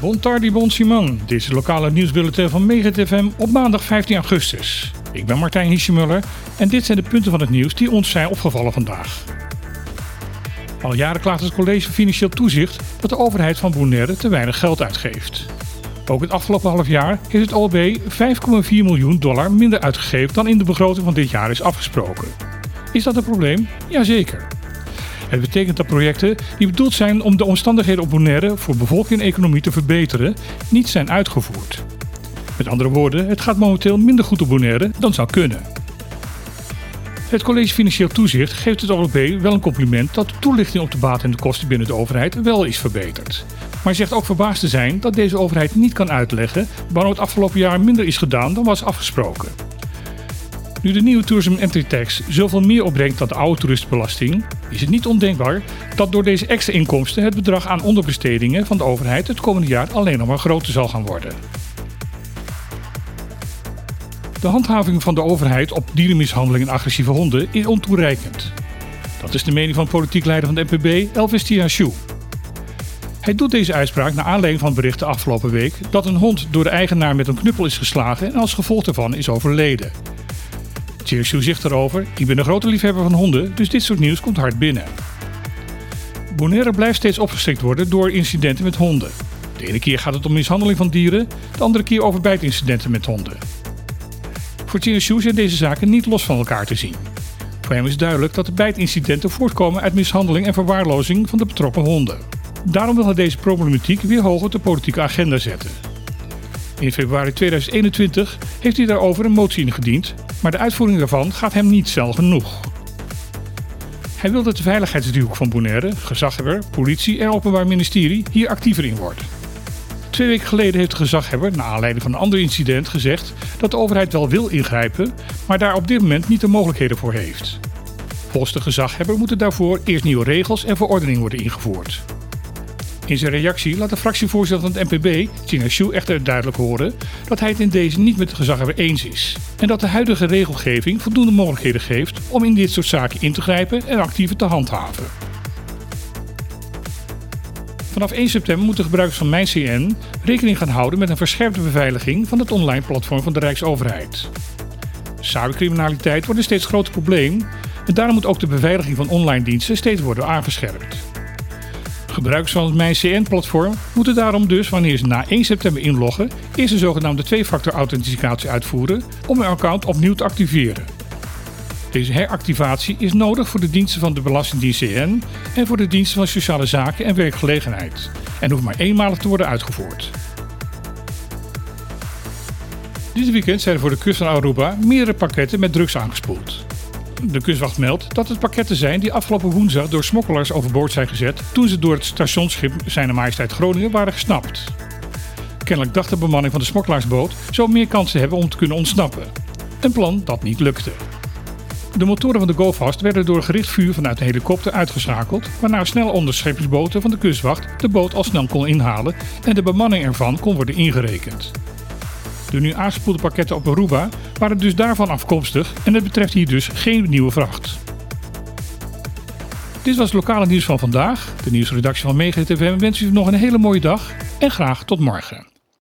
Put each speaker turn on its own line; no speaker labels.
Bon tardi, bon Simon. Dit is het lokale nieuwsbulletin van Megahit FM op maandag 15 augustus. Ik ben Martijn Hiesjemuller en dit zijn de punten van het nieuws die ons zijn opgevallen vandaag. Al jaren klaagt het College Financieel Toezicht dat de overheid van Bonaire te weinig geld uitgeeft. Ook het afgelopen half jaar heeft het OLB 5,4 miljoen dollar minder uitgegeven dan in de begroting van dit jaar is afgesproken. Is dat een probleem? Jazeker. Het betekent dat projecten die bedoeld zijn om de omstandigheden op Bonaire voor bevolking en economie te verbeteren, niet zijn uitgevoerd. Met andere woorden, het gaat momenteel minder goed op Bonaire dan zou kunnen. Het College Financieel Toezicht geeft het OLB wel een compliment dat de toelichting op de baten en de kosten binnen de overheid wel is verbeterd. Maar zegt ook verbaasd te zijn dat deze overheid niet kan uitleggen waarom het afgelopen jaar minder is gedaan dan was afgesproken. Nu de nieuwe Tourism Entry Tax zoveel meer opbrengt dan de oude toeristenbelasting, is het niet ondenkbaar dat door deze extra inkomsten het bedrag aan onderbestedingen van de overheid het komende jaar alleen nog maar groter zal gaan worden. De handhaving van de overheid op dierenmishandeling en agressieve honden is ontoereikend. Dat is de mening van politiek leider van de NPB, Elvis Tiashu. Hij doet deze uitspraak naar aanleiding van berichten afgelopen week dat een hond door de eigenaar met een knuppel is geslagen en als gevolg daarvan is overleden. Tiashu zegt erover: Ik ben een grote liefhebber van honden, dus dit soort nieuws komt hard binnen. Bonaire blijft steeds opgeschrikt worden door incidenten met honden. De ene keer gaat het om mishandeling van dieren, de andere keer over bijtincidenten met honden. Voor Tiashu zijn deze zaken niet los van elkaar te zien. Voor hem is duidelijk dat de bijtincidenten voortkomen uit mishandeling en verwaarlozing van de betrokken honden. Daarom wil hij deze problematiek weer hoog op de politieke agenda zetten. In februari 2021 heeft hij daarover een motie ingediend, maar de uitvoering daarvan gaat hem niet snel genoeg. Hij wil dat de veiligheidsdriehoek van Bonaire, gezaghebber, politie en openbaar ministerie hier actiever in wordt. Twee weken geleden heeft de gezaghebber, naar aanleiding van een ander incident, gezegd dat de overheid wel wil ingrijpen, maar daar op dit moment niet de mogelijkheden voor heeft. Volgens de gezaghebber moeten daarvoor eerst nieuwe regels en verordeningen worden ingevoerd. In zijn reactie laat de fractievoorzitter van het NPB, Tina Shu, echter duidelijk horen dat hij het in deze niet met de gezaghebber eens is. En dat de huidige regelgeving voldoende mogelijkheden geeft om in dit soort zaken in te grijpen en actiever te handhaven. Vanaf 1 september moeten gebruikers van MijnCN rekening gaan houden met een verscherpte beveiliging van het online platform van de Rijksoverheid. Cybercriminaliteit wordt een steeds groter probleem en daarom moet ook de beveiliging van online diensten steeds worden aangescherpt. Gebruikers van het MijnCN-platform moeten daarom dus, wanneer ze na 1 september inloggen, eerst een zogenaamde twee-factor authenticatie uitvoeren om hun account opnieuw te activeren. Deze heractivatie is nodig voor de diensten van de Belastingdienst CN en voor de diensten van sociale zaken en werkgelegenheid en hoeft maar eenmalig te worden uitgevoerd. Dit weekend zijn er voor de kust van Aruba meerdere pakketten met drugs aangespoeld. De kustwacht meldt dat het pakketten zijn die afgelopen woensdag door smokkelaars overboord zijn gezet toen ze door het stationsschip Zijne Majesteit Groningen waren gesnapt. Kennelijk dacht de bemanning van de smokkelaarsboot zo meer kansen hebben om te kunnen ontsnappen. Een plan dat niet lukte. De motoren van de GoFast werden door gericht vuur vanuit een helikopter uitgeschakeld, waarna snel onderscheppingsboten van de kustwacht de boot al snel kon inhalen en de bemanning ervan kon worden ingerekend. De nu aangespoelde pakketten op Aruba waren dus daarvan afkomstig en het betreft hier dus geen nieuwe vracht. Dit was het lokale nieuws van vandaag. De nieuwsredactie van Mega TV wens u nog een hele mooie dag en graag tot morgen.